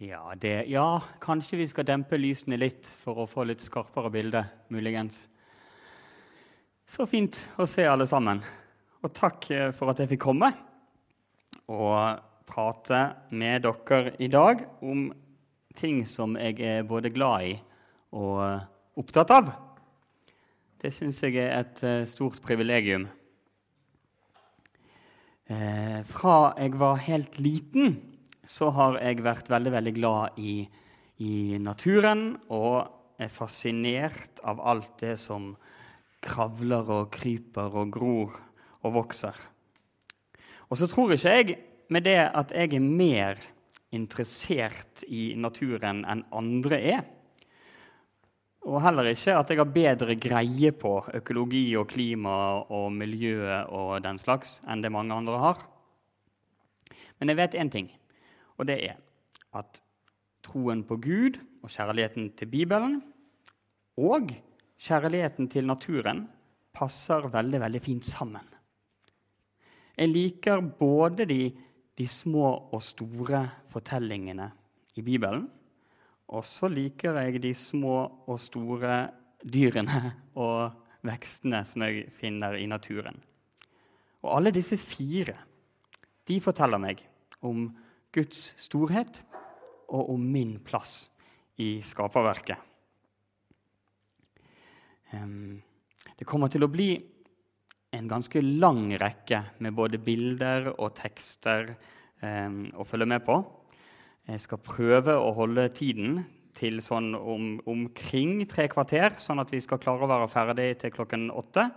Ja, det, ja, kanskje vi skal dempe lysene litt for å få litt skarpere bilde, muligens. Så fint å se alle sammen. Og takk eh, for at jeg fikk komme og prate med dere i dag om ting som jeg er både glad i og opptatt av. Det syns jeg er et eh, stort privilegium. Eh, fra jeg var helt liten så har jeg vært veldig, veldig glad i, i naturen og er fascinert av alt det som kravler og kryper og gror og vokser. Og så tror ikke jeg med det at jeg er mer interessert i naturen enn andre er. Og heller ikke at jeg har bedre greie på økologi og klima og miljøet og den slags enn det mange andre har. Men jeg vet én ting. Og det er at troen på Gud og kjærligheten til Bibelen og kjærligheten til naturen passer veldig, veldig fint sammen. Jeg liker både de, de små og store fortellingene i Bibelen. Og så liker jeg de små og store dyrene og vekstene som jeg finner i naturen. Og alle disse fire de forteller meg om Guds storhet og om min plass i skaperverket. Det kommer til å bli en ganske lang rekke med både bilder og tekster å følge med på. Jeg skal prøve å holde tiden til sånn om, omkring tre kvarter, sånn at vi skal klare å være ferdig til klokken åtte.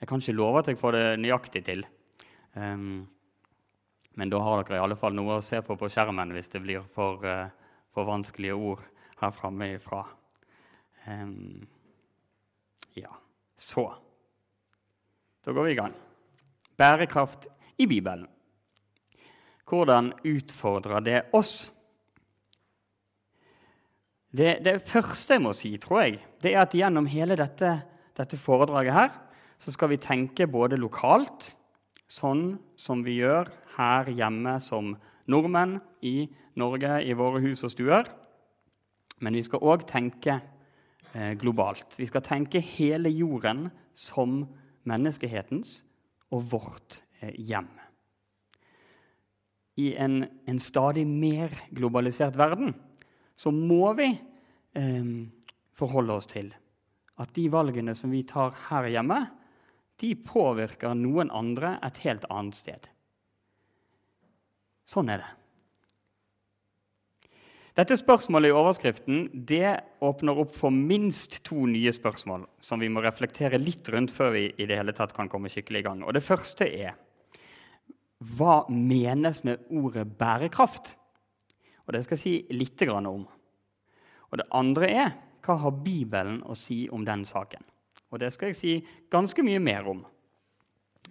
Jeg kan ikke love at jeg får det nøyaktig til. Um, men da har dere i alle fall noe å se på på skjermen hvis det blir for, uh, for vanskelige ord her framme ifra. Um, ja, så Da går vi i gang. Bærekraft i Bibelen. Hvordan utfordrer det oss? Det, det, første jeg må si, tror jeg, det er at gjennom hele dette, dette foredraget her, så skal vi tenke både lokalt, sånn som vi gjør her hjemme som nordmenn i Norge, i våre hus og stuer. Men vi skal òg tenke eh, globalt. Vi skal tenke hele jorden som menneskehetens og vårt eh, hjem. I en, en, stadig mer globalisert verden så må vi eh, forholde oss til at de valgene som vi tar her hjemme, de påvirker noen andre et helt annet sted. Sånn er det. Dette spørsmålet i overskriften det åpner opp for minst to nye spørsmål som vi må reflektere litt rundt før vi i det hele tatt kan komme skikkelig i gang. Og Det første er hva menes med ordet bærekraft? Og Det skal jeg si litt om. Og Det andre er hva har Bibelen å si om den saken? Og Det skal jeg si ganske mye mer om.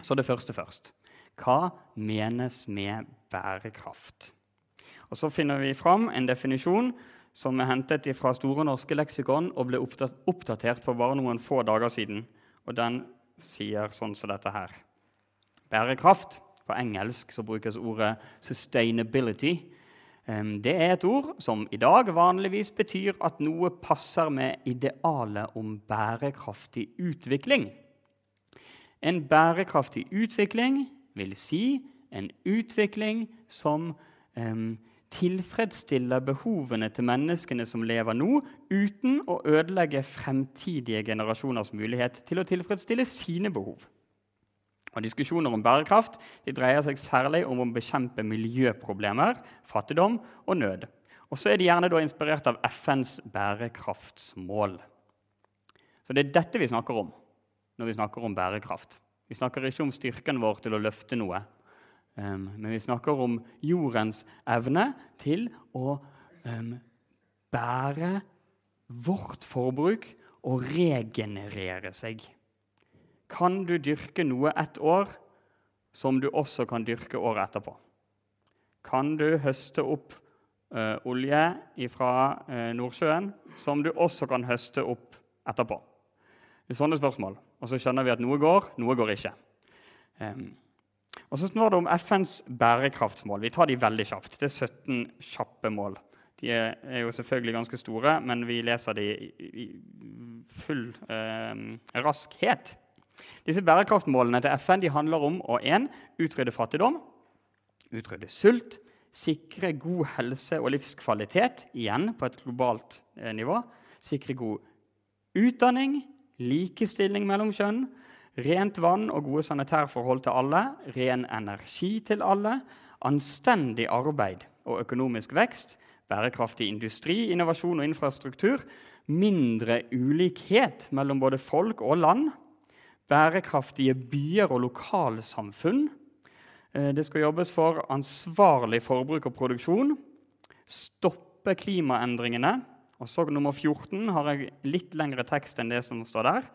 Så det første først. Hva menes med bærekraft? Og Så finner vi fram en definisjon som er hentet fra Store norske leksikon og ble oppdatert for bare noen få dager siden. Og Den sier sånn som dette her. Bærekraft. På engelsk så brukes ordet 'sustainability'. Det er et ord som i dag vanligvis betyr at noe passer med idealet om bærekraftig utvikling. En bærekraftig utvikling vil si en utvikling som um, tilfredsstiller behovene til menneskene som lever nå, uten å ødelegge fremtidige generasjoners mulighet til å tilfredsstille sine behov. Og Diskusjoner om bærekraft dreier seg særlig om å bekjempe miljøproblemer, fattigdom og nød. Og så er de gjerne inspirert av FNs bærekraftsmål. Så det er dette vi snakker om når vi snakker om bærekraft. Vi snakker ikke om styrken vår til å løfte noe, um, men vi snakker om jordens evne til å um, bære vårt forbruk og regenerere seg. Kan du dyrke noe ett år som du også kan dyrke året etterpå? Kan du høste opp uh, olje fra uh, Nordsjøen som du også kan høste opp etterpå? Det er sånne spørsmål. Og så skjønner vi at noe går, noe går ikke. Um, og Så står det om FNs bærekraftsmål. Vi tar de veldig kjapt. Det er 17 kjappe mål. De er jo selvfølgelig ganske store, men vi leser de i full eh, raskhet. Disse bærekraftmålene til FN handler om å 1. utrydde fattigdom, utrydde sult, sikre god helse og livskvalitet, igjen på et globalt eh, nivå, sikre god utdanning, likestilling mellom kjønn, rent vann og gode sanitærforhold til alle, ren energi til alle, anstendig arbeid og økonomisk vekst, bærekraftig industri, innovasjon og infrastruktur, mindre ulikhet mellom både folk og land, bærekraftige byer og lokalsamfunn. Eh, det skal jobbes for ansvarlig forbruk og produksjon, stoppe klimaendringene. Og så nummer 14 har jeg litt lengre tekst enn det som står der.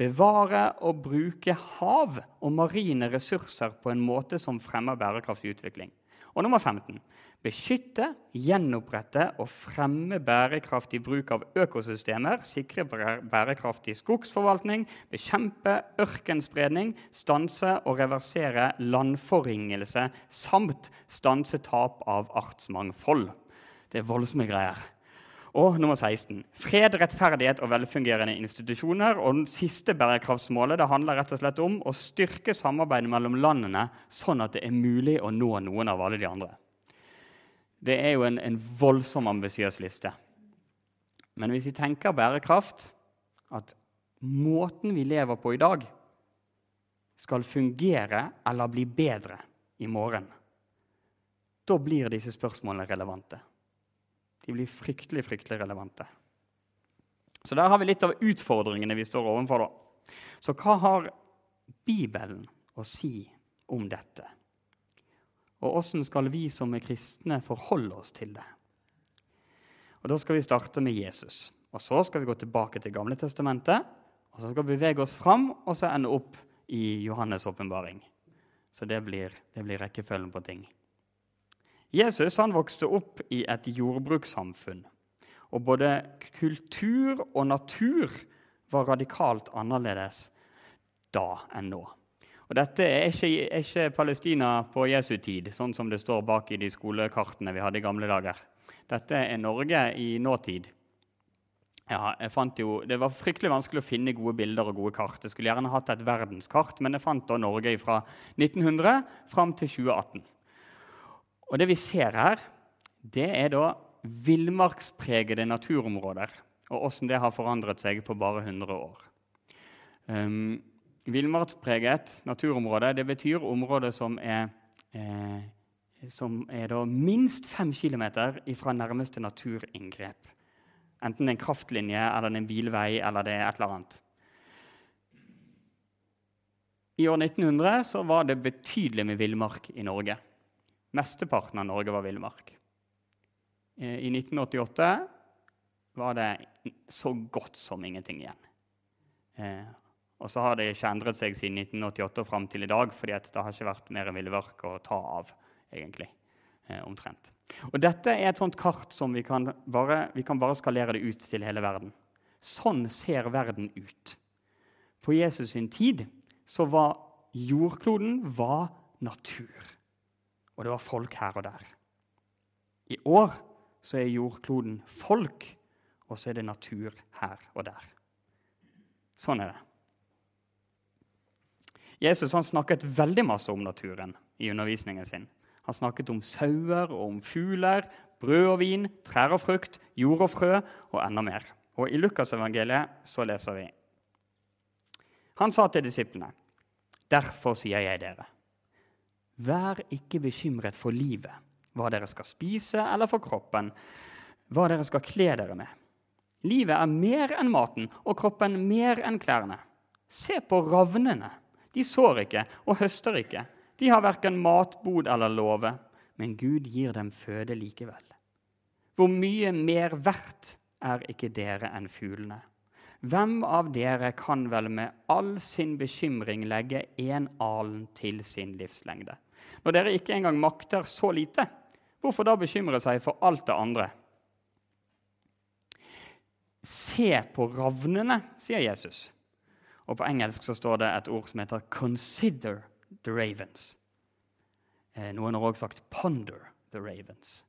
Bevare og bruke hav og marine ressurser på en måte som fremmer bærekraftig utvikling. Og nummer 15 beskytte, gjenopprette og fremme bærekraftig bruk av økosystemer, sikre bærekraftig skogsforvaltning, bekjempe ørkenspredning, stanse og reversere landforringelse samt stanse tap av artsmangfold. Det er voldsomme greier. Og nummer 16. Fred, rettferdighet og velfungerende institusjoner. Og det siste bærekraftsmålet det handler rett og slett om å styrke samarbeidet mellom landene, sånn at det er mulig å nå noen av alle de andre. Det er jo en, en voldsom ambisiøs liste. Men hvis vi tenker bærekraft, at måten vi lever på i dag, skal fungere eller bli bedre i morgen, da blir disse spørsmålene relevante. De blir fryktelig, fryktelig relevante. Så der har vi litt av utfordringene vi står overfor. Da. Så hva har Bibelen å si om dette? Og åssen skal vi som er kristne, forholde oss til det? Og Da skal vi starte med Jesus. Og Så skal vi gå tilbake til Gamle testamentet. Og så skal vi bevege oss fram og så ende opp i Johannes' åpenbaring. Så det blir, det blir rekkefølgen på ting. Jesus han vokste opp i et jordbrukssamfunn. Og både kultur og natur var radikalt annerledes da enn nå. Og Dette er ikke, er ikke, Palestina på Jesu tid, sånn som det står bak i de skolekartene vi hadde i gamle dager. Dette er Norge i nåtid. Ja, jeg fant jo, Det var fryktelig vanskelig å finne gode bilder og gode kart. Jeg skulle gjerne hatt et verdenskart, men jeg fant da Norge fra 1900 fram til 2018. Og det vi ser her, det er da villmarkspregede naturområder. Og åssen det har forandret seg på bare 100 år. Um, Villmarkspreget naturområde det betyr områder som er, eh, som er minst fem km fra nærmeste naturinngrep. Enten en kraftlinje, eller en bilvei eller det er et eller annet. I år 1900 var det betydelig med villmark i Norge. Mesteparten av Norge var villmark. Eh, I 1988 var det så godt som ingenting igjen. Eh, og så har det ikke endret seg siden 1988 og fram til i dag, fordi det har ikke vært mer villmark å ta av, egentlig. Eh, omtrent. Og Dette er et sånt kart som vi kan, bare, vi kan bare skalere det ut til hele verden. Sånn ser verden ut. På Jesus sin tid så var jordkloden var natur og det var folk her og der. I år så er jordkloden folk, og så er det natur her og der. Sånn er det. Jesus han snakket veldig masse om naturen i undervisningen sin. Han snakket om sauer og om fugler, brød og vin, trær og frukt, jord og frø og enda mer. Og I Lukasevangeliet så leser vi Han sa til disiplene.: Derfor sier jeg dere, Vær ikke bekymret for livet, hva dere skal spise, eller for kroppen, hva dere skal kle dere med. Livet er mer enn maten, og kroppen mer enn klærne. Se på ravnene. De sår ikke og høster ikke. De har verken matbod eller låve, men Gud gir dem føde likevel. Hvor mye mer verdt er ikke dere enn fuglene? Hvem av dere kan vel med all sin bekymring legge én alen til sin livslengde? Når dere ikke engang makter så lite, hvorfor da bekymre seg for alt det andre? Se på ravnene, sier Jesus. Og På engelsk så står det et ord som heter 'consider the ravens'. Eh, noen har også sagt 'ponder the ravens'.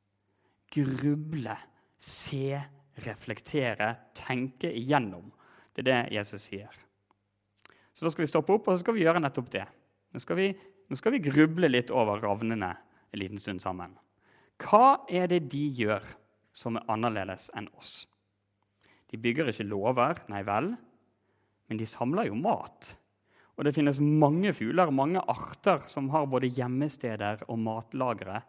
gruble, se, reflektere, tenke igjennom. Det er det Jesus sier. Så da skal vi stoppe opp og så skal vi gjøre nettopp det. Nå skal vi, nå skal vi gruble litt over ravnene en liten stund sammen. Hva er det de gjør som er annerledes enn oss? De bygger ikke lover, nei vel, men de samler jo mat. Og det finnes mange fugler, mange arter, som har både gjemmesteder og matlagre.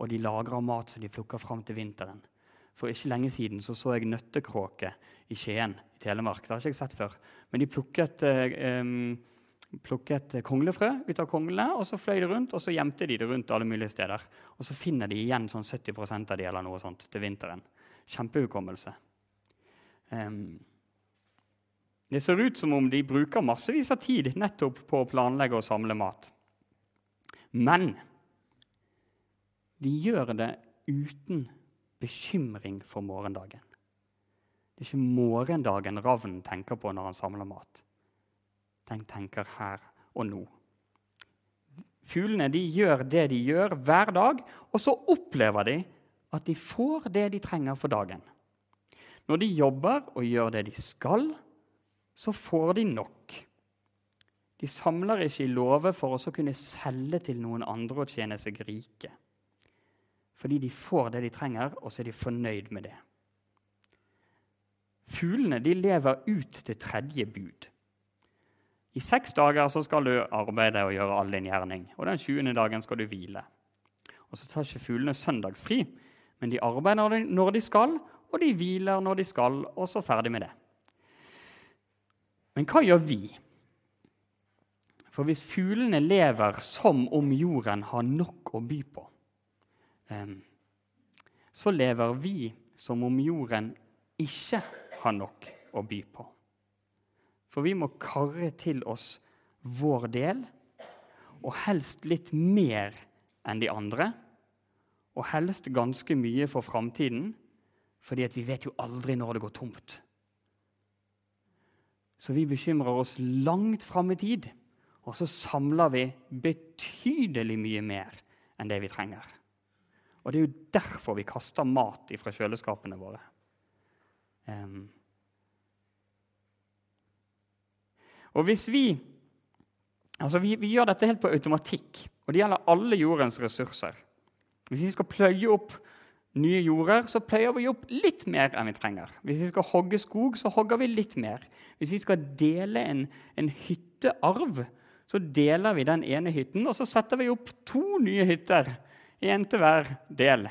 Og de lagrer mat som de plukker fram til vinteren. For ikke lenge siden så, så jeg nøttekråke i Skien i Telemark. Det har ikke jeg sett før. Men de plukket, eh, plukket konglefrø ut av konglene, og så fløy de rundt, og så gjemte de det rundt alle mulige steder. Og så finner de igjen sånn 70% av de eller noe sånt til vinteren. Kjempehukommelse. Um, det ser ut som om de bruker massevis av tid nettopp på å planlegge og samle mat. Men de gjør det uten bekymring for morgendagen. Det er ikke morgendagen ravnen tenker på når han samler mat. Den tenker her og nå. Fuglene de gjør det de gjør hver dag, og så opplever de at de får det de trenger for dagen. Når de jobber og gjør det de skal, så får de nok. De samler ikke i låve for å kunne selge til noen andre og tjene seg rike. Fordi de får det de trenger, og så er de fornøyd med det. Fuglene de lever ut det tredje bud. I seks dager så skal du arbeide og gjøre all din gjerning, og den 20. dagen skal du hvile. Og Så tar ikke fuglene søndagsfri, men de arbeider når de skal, og de hviler når de skal, og så ferdig med det. Men hva gjør vi? For hvis fuglene lever som om jorden har nok å by på, så lever vi som om jorden ikke har nok å by på. For vi må karre til oss vår del, og helst litt mer enn de andre. Og helst ganske mye for framtiden, fordi vi vet jo aldri når det går tomt. Så vi bekymrer oss langt fram i tid, og så samler vi betydelig mye mer enn det vi trenger. Og det er jo derfor vi kaster mat fra kjøleskapene våre. Um. Og hvis vi Altså, vi, vi, gjør dette helt på automatikk, og det gjelder alle jordens ressurser. Hvis vi skal pløye opp nye jorder, så pløyer vi opp litt mer enn vi trenger. Hvis vi skal hogge skog, så hogger vi litt mer. Hvis vi skal dele en, en hyttearv, så deler vi den ene hytten, og så setter vi opp to nye hytter Én til hver del.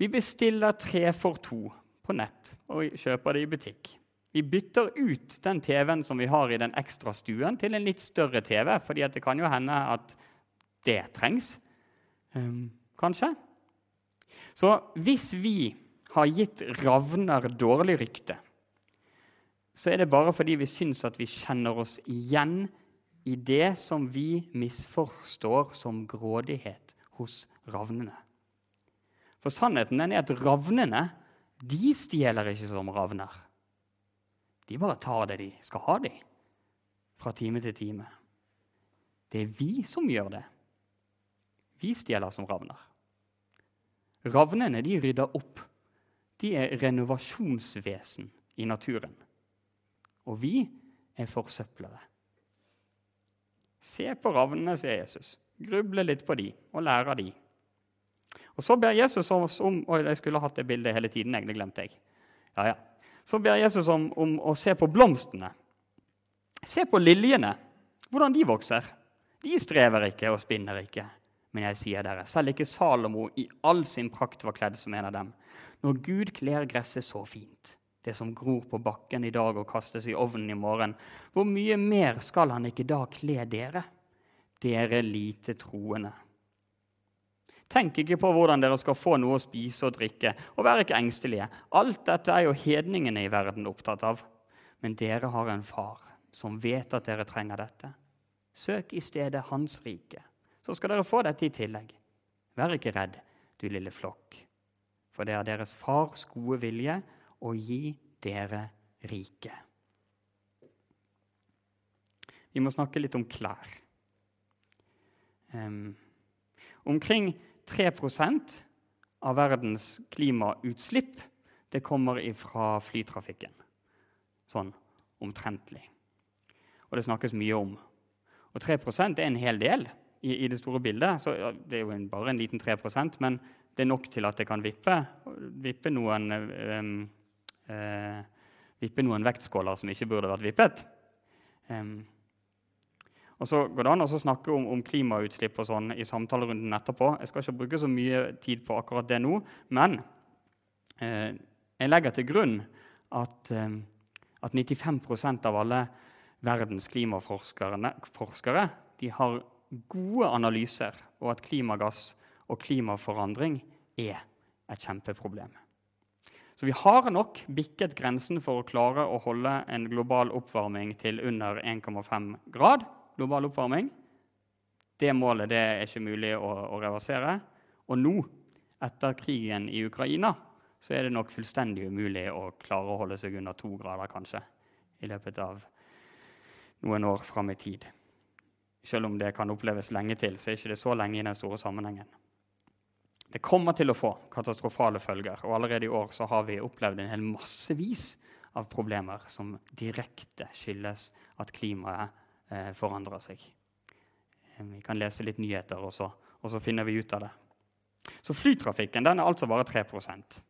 Vi bestiller tre for to på nett og kjøper det i butikk. Vi bytter ut den TV-en som vi har i den ekstra stuen, til en litt større TV, fordi det kan jo hende at det trengs. Um, kanskje. Så hvis vi har gitt ravner dårlig rykte, så er det bare fordi vi syns at vi kjenner oss igjen i det som vi misforstår som grådighet hos ravnene. For sannheten er at ravnene de stjeler ikke som ravner. De bare tar det de skal ha, de, fra time til time. Det er vi som gjør det. Vi stjeler som ravner. Ravnene de rydder opp. De er renovasjonsvesen i naturen. Og vi er forsøplere. Se på ravnene, sier Jesus. Gruble litt på de og lære av de. Og Så ber Jesus oss om Oi, jeg skulle hatt det bildet hele tiden. Jeg, det glemte jeg. Ja, ja. Så ber Jesus om, om å se på blomstene. Se på liljene, hvordan de vokser. De strever ikke og spinner ikke. Men jeg sier dere, selv ikke Salomo i all sin prakt var kledd som en av dem. Når Gud kler gresset så fint, det som gror på bakken i dag og kastes i ovnen i morgen, hvor mye mer skal han ikke da kle dere? dere lite troende. Tenk ikke på hvordan dere skal få noe å spise og drikke, og vær ikke engstelige. Alt dette er jo hedningene i verden opptatt av. Men dere har en far som vet at dere trenger dette. Søk i stedet Hans rike, så skal dere få dette i tillegg. Vær ikke redd, du lille flokk, for det er deres fars gode vilje å gi dere rike. Vi må snakke litt om klær. Um, omkring 3% av verdens klimautslipp det kommer fra flytrafikken. Sånn omtrentlig. Og det snakkes mye om. Og 3% er en hel del i, i det store bildet. Så det er jo en, bare en liten 3% men det er nok til at det kan vippe, vippe noen um, uh, vippe noen vektskåler som ikke burde vært vippet. Um, og så går det an å snakke om, om, klimautslipp og sånn i samtalerunden etterpå. Jeg skal ikke bruke så mye tid på akkurat det nå, men eh, jeg legger til grunn at, eh, at 95% av alle verdens klimaforskere har gode analyser, og at klimagass og klimaforandring er et kjempeproblem. Så vi har nok bikket grensen for å klare å holde en global oppvarming til under 1,5 grad. Global oppvarming. Det målet det er ikke mulig å, å, reversere. Og nå, etter krigen i Ukraina, så er det nok fullstendig umulig å klare å holde seg under to grader, kanskje, i løpet av noen år fram i tid. Selv om det kan oppleves lenge til, så er ikke det så lenge i den store sammenhengen. Det kommer til å få katastrofale følger. Og allerede i år så har vi opplevd en hel massevis av problemer som direkte skyldes at klimaet eh, forandrer seg. Eh, vi kan lese litt nyheter, og så, og så, finner vi ut av det. Så flytrafikken den er altså bare 3%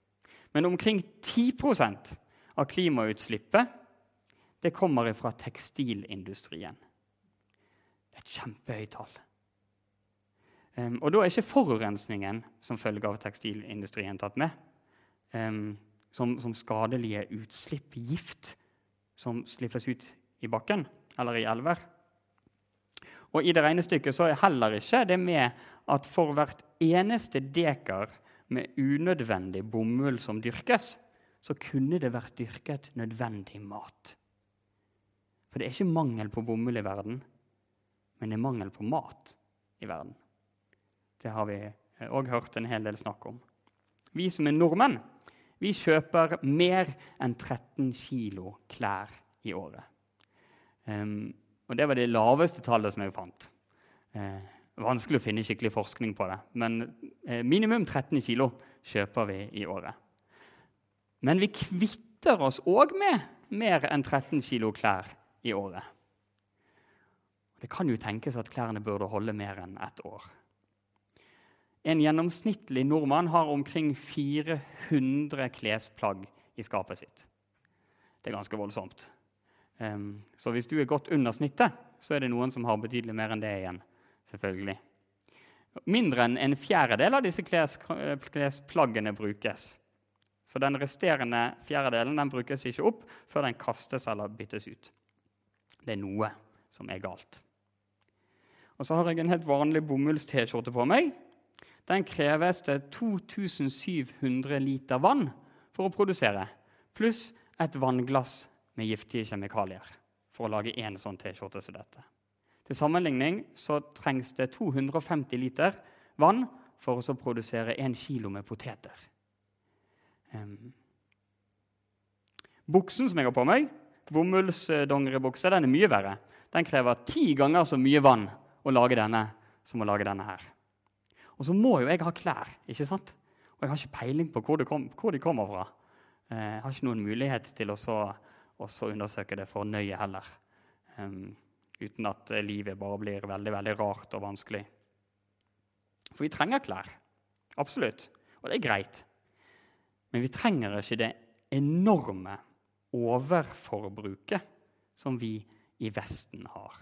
Men omkring 10% av klimautslippet det kommer fra tekstilindustrien. Det er et kjempehøyt tall. Um, og da er ikke forurensningen som følge av tekstilindustrien tatt med. Um, som, som, skadelige utslipp, gift, som slippes ut i bakken eller i elver. Og I det regnestykket så er heller ikke det med at for hvert eneste dekar med unødvendig bomull som dyrkes, så kunne det vært dyrket nødvendig mat. For det er ikke mangel på bomull i verden, men det er mangel på mat i verden. Det har vi òg hørt en hel del snakk om. Vi som er nordmenn, vi kjøper mer enn 13 kilo klær i året. Um, og det var det laveste tallet som jeg fant. Uh, vanskelig å finne skikkelig forskning på det. Men uh, minimum 13 kilo kjøper vi i året. Men vi kvitter oss òg med mer enn 13 kilo klær i året. Det kan jo tenkes at klærne burde holde mer enn ett år. En gjennomsnittlig nordmann har omkring 400 klesplagg i skapet sitt. Det er ganske voldsomt. Så hvis du er godt under snittet, så er det noen som har betydelig mer enn det igjen. selvfølgelig. Mindre enn en fjerdedel av disse kles, klesplaggene brukes. Så den resterende fjerdedelen den brukes ikke opp før den kastes eller byttes ut. Det er noe som er galt. Og så har jeg en helt vanlig bomulls-T-skjorte på meg den kreves det 2700 liter vann for å produsere, pluss et vannglass med giftige kjemikalier for å lage én sånn T-skjorte som dette. Til sammenligning så trengs det 250 liter vann for å produsere 1 kilo med poteter. Um. Buksen som jeg har på meg, bomullsdongeribukse, den er mye verre. Den krever ti ganger så mye vann å lage denne som å lage denne her. Og så må jo jeg ha klær, ikke sant? Og jeg har ikke peiling på hvor, kom, hvor de kommer fra. Eh, jeg har ikke noen mulighet til å undersøke det for nøye heller. Um, uten at livet bare blir veldig, veldig rart og vanskelig. For vi trenger klær. Absolutt. Og det er greit. Men vi trenger ikke det enorme overforbruket som vi i Vesten har.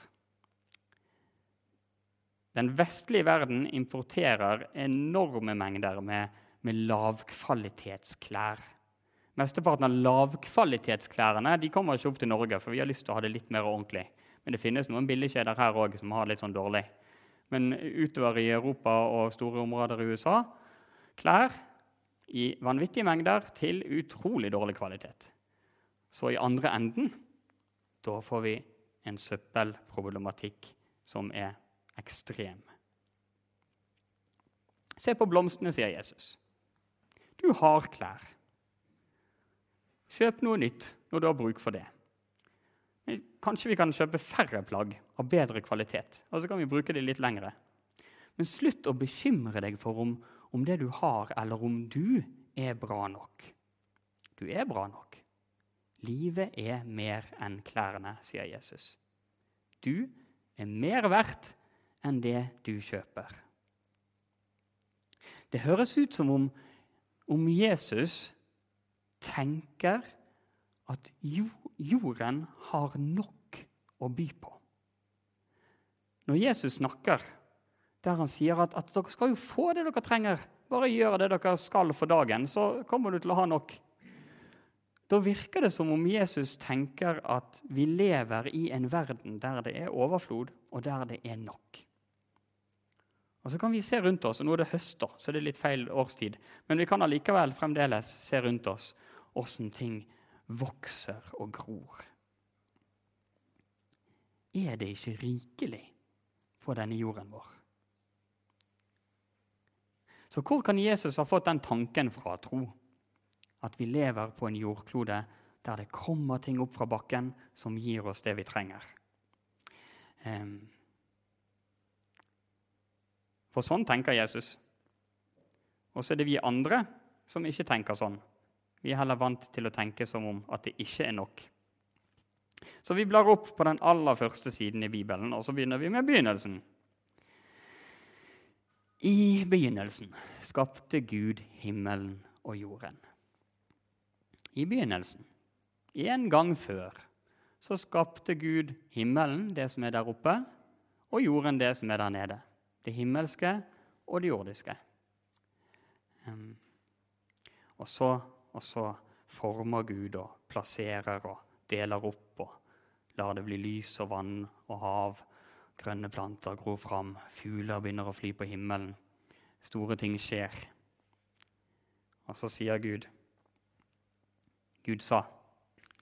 Den vestlige verden importerer enorme mengder med, med lavkvalitetsklær. Mesteparten av lavkvalitetsklærne de kommer ikke opp til Norge, for vi har lyst til å ha det litt mer ordentlig. Men det finnes noen billigkjeder her òg som har det litt sånn dårlig. Men utover i Europa og store områder i USA klær i vanvittige mengder til utrolig dårlig kvalitet. Så i andre enden da får vi en søppelproblematikk som er ekstrem. Se på blomstene, sier Jesus. Du har klær. Kjøp noe nytt når du har bruk for det. Kanskje vi kan kjøpe færre plagg av bedre kvalitet, og så kan vi bruke det litt lengre. Men slutt å bekymre deg for om, om det du har, eller om du er bra nok. Du er bra nok. Livet er mer enn klærne, sier Jesus. Du er mer verdt enn det du kjøper. Det høres ut som om, om Jesus tenker at jorden har nok å by på. Når Jesus snakker, der han sier at, at dere skal jo få det dere trenger, bare gjør det dere skal for dagen, så kommer du til å ha nok. Da virker det som om Jesus tenker at vi lever i en verden der det er overflod, og der det er nok. Og Så kan vi se rundt oss, og nå er det høster, så det er litt feil årstid. Men vi kan allikevel fremdeles se rundt oss åssen ting vokser og gror. Er det ikke rikelig på denne jorden vår? Så hvor kan Jesus ha fått den tanken fra, tro? At vi lever på en jordklode der det kommer ting opp fra bakken som gir oss det vi trenger. For sånn tenker Jesus. Og så er det vi andre som ikke tenker sånn. Vi er heller vant til å tenke som om at det ikke er nok. Så vi blar opp på den aller første siden i Bibelen, og så begynner vi med begynnelsen. I begynnelsen skapte Gud himmelen og jorden. I begynnelsen, en gang før, så skapte Gud himmelen, det som er der oppe, og jorden, det som er der nede. Det himmelske og det jordiske. Og, så, og så former Gud og plasserer og deler opp og lar det bli lys og vann og hav Grønne planter gror fram, fugler begynner å fly på himmelen. Store ting skjer. Og så sier Gud Gud sa,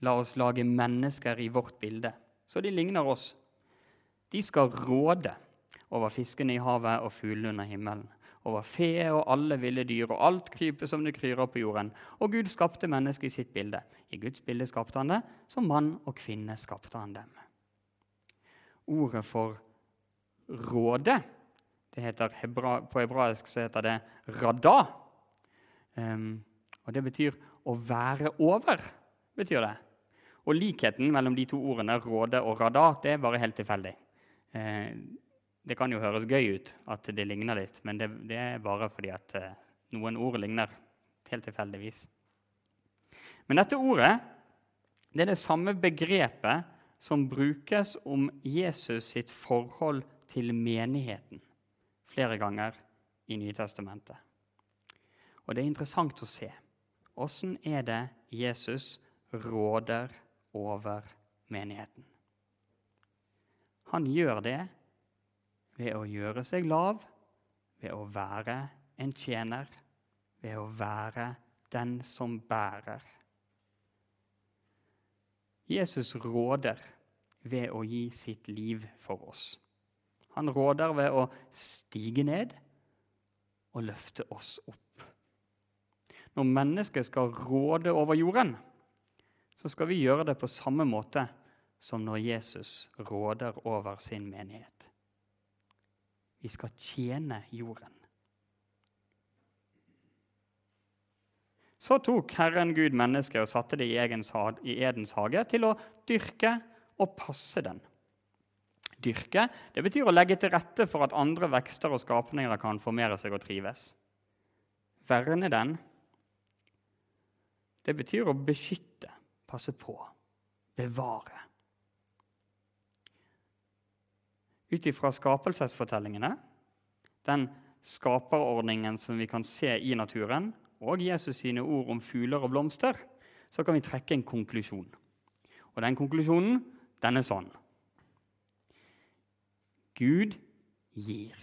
la oss lage mennesker i vårt bilde, så de ligner oss. De skal råde over fiskene i havet og fuglene under himmelen, over fe og alle ville dyr og alt krype som det kryrer på jorden. Og Gud skapte mennesket i sitt bilde. I Guds bilde skapte han det, som mann og kvinne skapte han dem ordet for råde. Det heter hebra, på hebraisk så heter det rada. Um, og det betyr å være over. betyr det. Og likheten mellom de to ordene råde og rada det er bare helt tilfeldig. Eh, det kan jo høres gøy ut at det ligner litt, men det, det er bare fordi at eh, noen ord ligner helt tilfeldigvis. Men dette ordet det er det samme begrepet som brukes om Jesus sitt forhold til menigheten flere ganger i Nytestamentet. Og det er interessant å se. Åssen er det Jesus råder over menigheten? Han gjør det ved å gjøre seg lav, ved å være en tjener, ved å være den som bærer. Jesus råder ved å gi sitt liv for oss. Han råder ved å stige ned og løfte oss opp. Når mennesket skal råde over jorden, så skal vi gjøre det på samme måte som når Jesus råder over sin menighet. Vi skal tjene jorden. Så tok Herren Gud mennesket og satte det i Edens hage til å dyrke og passe den. Dyrke det betyr å legge til rette for at andre vekster og skapninger kan formere seg og trives. Verne den det betyr å beskytte, passe på, bevare. Ut ifra skapelsesfortellingene, den skaperordningen som vi kan se i naturen, og Jesus sine ord om fugler og blomster, så kan vi trekke en konklusjon. Og den konklusjonen, den er sånn. Gud gir.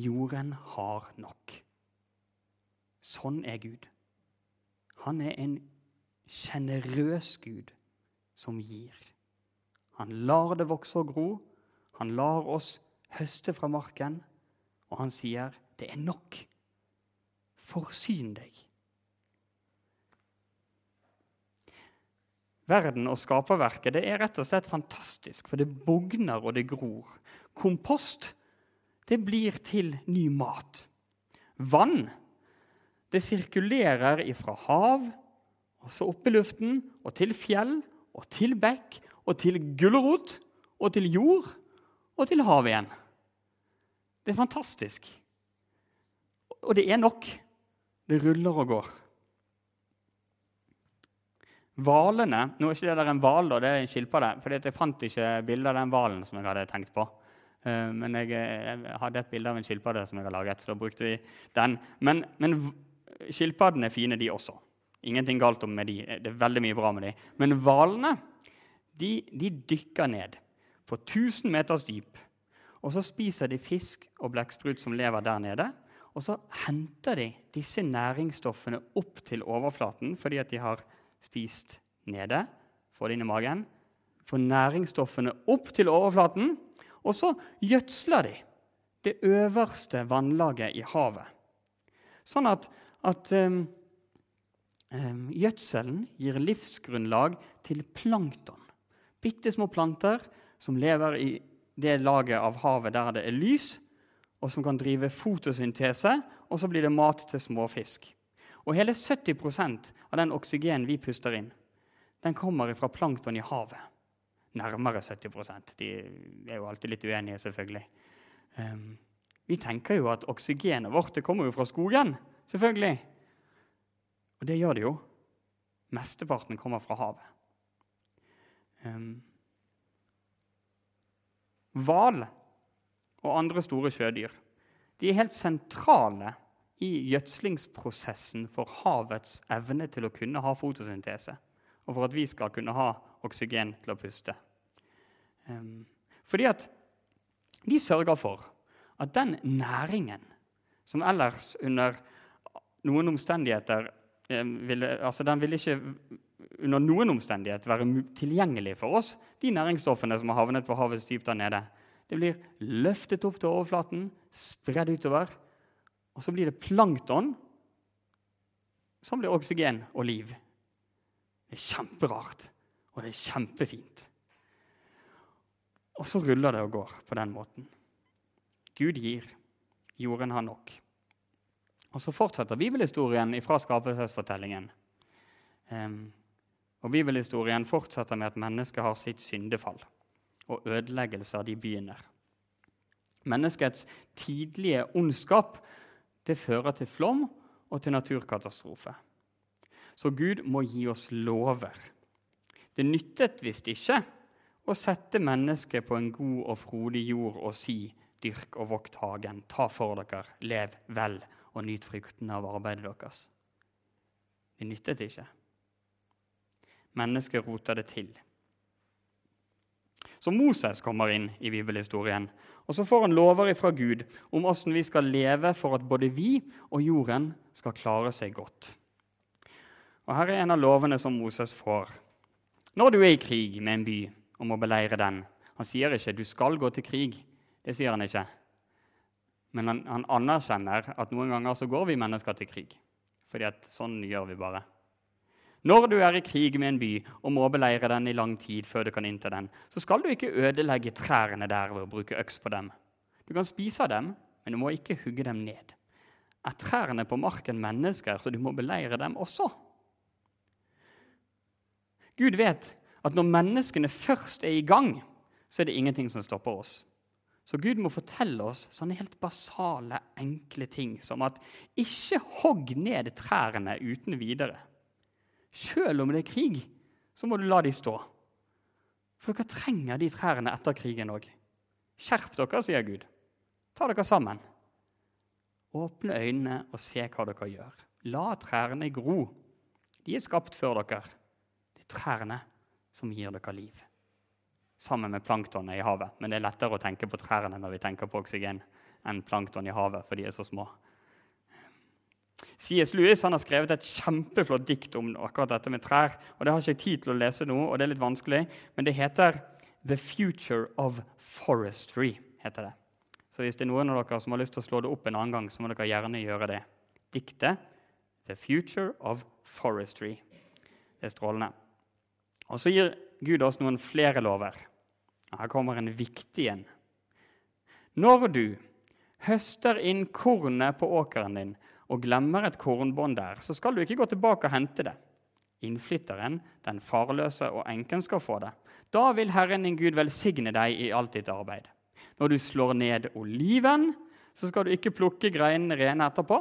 Jorden har nok. Sånn er Gud. Han er en sjenerøs Gud som gir. Han lar det vokse og gro. Han lar oss høste fra marken, og han sier det er nok. Forsyn deg. Verden og skaperverket det er rett og slett fantastisk, for det bugner og det gror. Kompost det blir til ny mat. vann det sirkulerer ifra hav, og så opp i luften, og til fjell, og til bekk, og til gulrot, og til jord, og til havet igjen. Det er fantastisk. Og det er nok. Det ruller og går. Hvalene Nå er ikke det der en hval, det er en skilpadde. For jeg fant ikke bilde av den hvalen som jeg hadde tenkt på. Eh, men jeg, jeg, hadde et bilde av en skilpadde som jeg har laget, så da brukte vi den. Men, men skilpaddene er fine, de også. Ingenting galt om med de. Det er veldig mye bra med de. Men hvalene de, de dykker ned på 1000 meters dyp. Og så spiser de fisk og blekksprut som lever der nede. Og så henter de disse næringsstoffene opp til overflaten fordi at de har spist nede. Får det inn i magen. Får næringsstoffene opp til overflaten. Og så gjødsler de det øverste vannlaget i havet. Sånn at, at um, um, gjødselen gir livsgrunnlag til plankton. Bitte små planter som lever i det laget av havet der det er lys, og som kan drive fotosyntese, og så blir det mat til småfisk. Og hele 70% av den oksygenen vi puster inn, den kommer fra plankton i havet. Nærmere 70 De er jo alltid litt uenige, selvfølgelig. Um, vi tenker jo at oksygenet vårt det kommer jo fra skogen. Selvfølgelig. Og det gjør det jo. Mesteparten kommer fra havet. Hval og andre store sjødyr de er helt sentrale i gjødslingsprosessen for havets evne til å kunne ha fotosyntese, og for at vi skal kunne ha oksygen til å puste. Fordi at de sørger for at den næringen som ellers under noen omstendigheter ville, altså Den ville ikke under noen omstendighet være tilgjengelig for oss, de næringsstoffene som har havnet på havets dyp der nede. Det blir løftet opp til overflaten, spredd utover og så blir det plankton, som blir oksygen og liv. Det er kjemperart, og det er kjempefint. Og så ruller det og går på den måten. Gud gir. Jorden har nok. Og så fortsetter bibelhistorien fra skapelsesfortellingen. Um, og Bibelhistorien fortsetter med at mennesket har sitt syndefall, og ødeleggelser de begynner. Menneskets tidlige ondskap det fører til flom og til naturkatastrofe. Så Gud må gi oss lover. Det nyttet visst ikke å sette mennesket på en god og frodig jord og si:" Dyrk og vokt hagen, ta for dere, lev vel og nyt fruktene av arbeidet deres. Det nyttet ikke. Mennesket roter det til. Så Moses kommer inn i bibelhistorien. Og så får han lover fra Gud om hvordan vi skal leve for at både vi og jorden skal klare seg godt. Og Her er en av lovene som Moses får. Når du er i krig med en by og må beleire den Han sier ikke 'du skal gå til krig'. Det sier han ikke. Men han, han anerkjenner at noen ganger så går vi mennesker til krig. Fordi at sånn gjør vi bare. Når du er i krig med en by og må beleire den i lang tid før du kan innta den, så skal du ikke ødelegge trærne der ved å bruke øks på dem. Du kan spise dem, men du må ikke hugge dem ned. Er trærne på marken mennesker, så du må beleire dem også? Gud vet at når menneskene først er i gang, så er det ingenting som stopper oss. Så Gud må fortelle oss sånne helt basale, enkle ting som at ikke hogg ned trærne uten videre. Selv om det er krig, så må du la de stå. For dere trenger de trærne etter krigen òg. Skjerp dere, sier Gud. Ta dere sammen. Åpne øynene og se hva dere gjør. La trærne gro. De er skapt før dere. Det er trærne som gir dere liv. Sammen med planktonet i havet. Men det er lettere å tenke på trærne når vi tenker på oksygen, enn plankton i havet, for de er så små. C.S. Lewis har skrevet et kjempeflott dikt om akkurat dette med trær. og Det har ikke jeg tid til å lese nå, og det er litt vanskelig, men det heter 'The Future of Forestry'. heter det. Så hvis det er noen av dere som har lyst til å slå det opp en annen gang, så må dere gjerne gjøre det. Diktet 'The Future of Forestry'. Det er strålende. Og så gir Gud oss noen flere lover. Her kommer en viktig en. Når du høster inn kornet på åkeren din og glemmer et kornbånd der, så skal du ikke gå tilbake og hente det. Innflytteren, den farløse og enken skal få det. Da vil Herren din Gud velsigne deg i alt ditt arbeid. Når du slår ned oliven, så skal du ikke plukke greinene rene etterpå.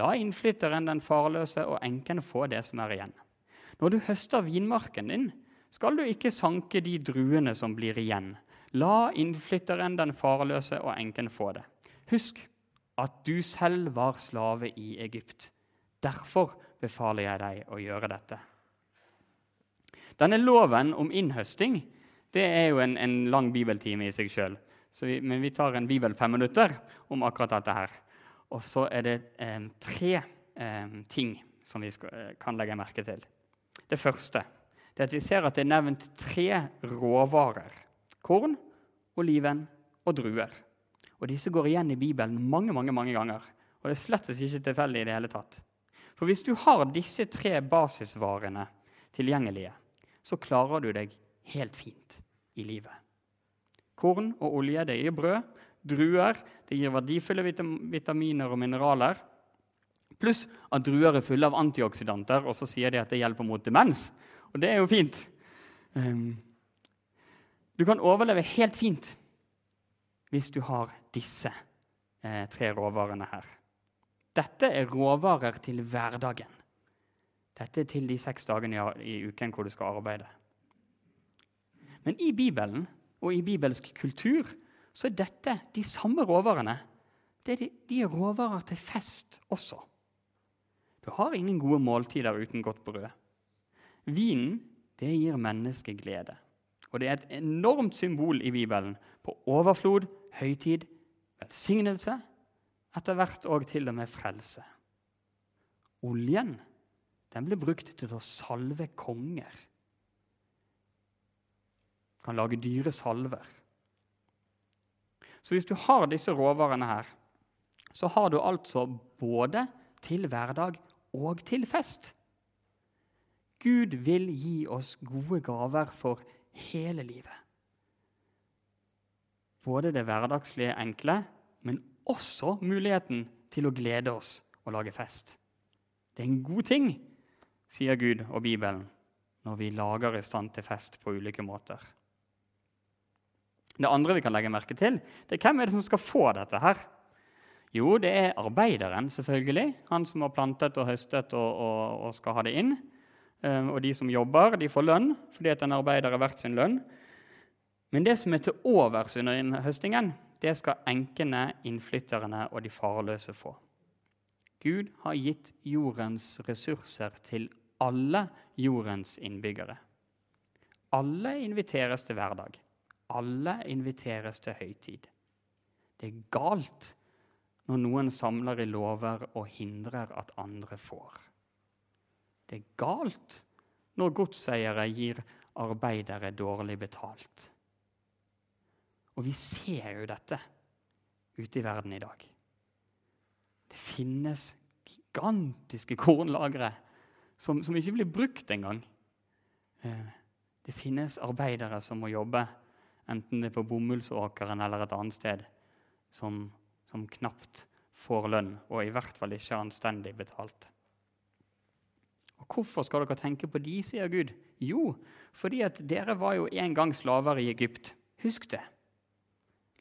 La innflytteren, den farløse og enken få det som er igjen. Når du høster vinmarken din, skal du ikke sanke de druene som blir igjen. La innflytteren, den farløse og enken få det. Husk at du selv var slave i Egypt. Derfor befaler jeg deg å gjøre dette. Denne loven om innhøsting det er jo en, en lang bibeltime i seg sjøl. Men vi tar en bibel fem minutter om akkurat dette her. Og så er det eh, tre eh, ting som vi skal, eh, kan legge merke til. Det første det er at vi ser at det er nevnt tre råvarer. Korn, oliven og druer. Og Disse går igjen i Bibelen mange mange, mange ganger. Og det er slett ikke tilfeldig i det hele tatt. For hvis du har disse tre basisvarene tilgjengelige, så klarer du deg helt fint i livet. Korn og olje det gir brød. Druer det gir verdifulle vitaminer og mineraler. Pluss at druer er fulle av antioksidanter, og så sier de at det hjelper mot demens. Og det er jo fint. Um, du kan overleve helt fint hvis du har disse eh, tre råvarene her. Dette er råvarer til hverdagen. Dette er til de seks dagene i uken hvor du skal arbeide. Men i Bibelen og i bibelsk kultur så er dette de samme råvarene. De, de er råvarer til fest også. Du har ingen gode måltider uten godt brød. Vinen det gir mennesket glede. Og det er et enormt symbol i Bibelen på overflod, høytid, velsignelse, etter hvert òg til og med frelse. Oljen den ble brukt til å salve konger. Kan lage dyre salver. Så hvis du har disse råvarene her, så har du altså både til hverdag og til fest. Gud vil gi oss gode gaver for hele livet. Både det hverdagslige, enkle, men også muligheten til å glede oss og lage fest. Det er en god ting, sier Gud og Bibelen, når vi lager i stand til fest på ulike måter. Det andre vi kan legge merke til, det er hvem er det som skal få dette her. Jo, det er arbeideren, selvfølgelig. Han som har plantet og høstet og, og, og skal ha det inn. Ehm, og de som jobber, de får lønn fordi at en arbeider er verdt sin lønn. Men det som er til overs under høstingen, det skal enkene, innflytterne og de farløse få. Gud har gitt jordens ressurser til alle jordens innbyggere. Alle inviteres til hverdag. Alle inviteres til høytid. Det er galt når noen samler i lover og hindrer at andre får. Det er galt når godseiere gir arbeidere dårlig betalt. Og vi ser jo dette ute i verden i dag. Det finnes gigantiske kornlagre som, som ikke blir brukt engang. Eh, det finnes arbeidere som må jobbe, enten det er på bomullsåkeren eller et annet sted, som, som knapt får lønn, og i hvert fall ikke anstendig betalt. Og Hvorfor skal dere tenke på de, sier Gud. Jo, fordi at dere var jo en gang slaver i Egypt. Husk det.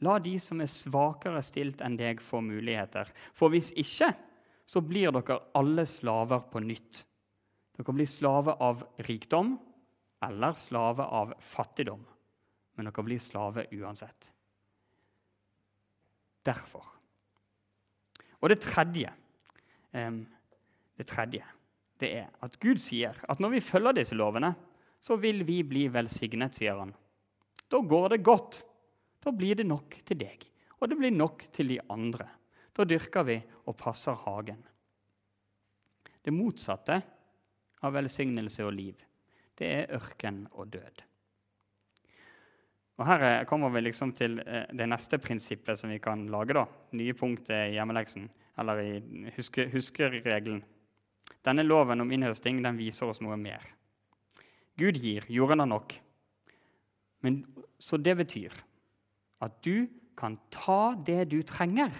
La de som er svakere stilt enn deg, få muligheter. For hvis ikke, så blir dere alle slaver på nytt. Dere blir slave av rikdom eller slave av fattigdom. Men dere blir slave uansett. Derfor. Og det tredje, det tredje det er at Gud sier at når vi følger disse lovene, så vil vi bli velsignet, sier han. Da går det godt. Da blir det nok til deg, og det blir nok til de andre. Da dyrker vi og passer hagen. Det motsatte av velsignelse og liv, det er ørken og død. Og Her kommer vi liksom til eh, det neste prinsippet som vi kan lage. da. Nye punkt i hjemmeleksen, eller i huske, huskeregelen. Denne loven om innhøsting den viser oss noe mer. Gud gir, jorden har nok. Men, så det betyr at du kan ta det du trenger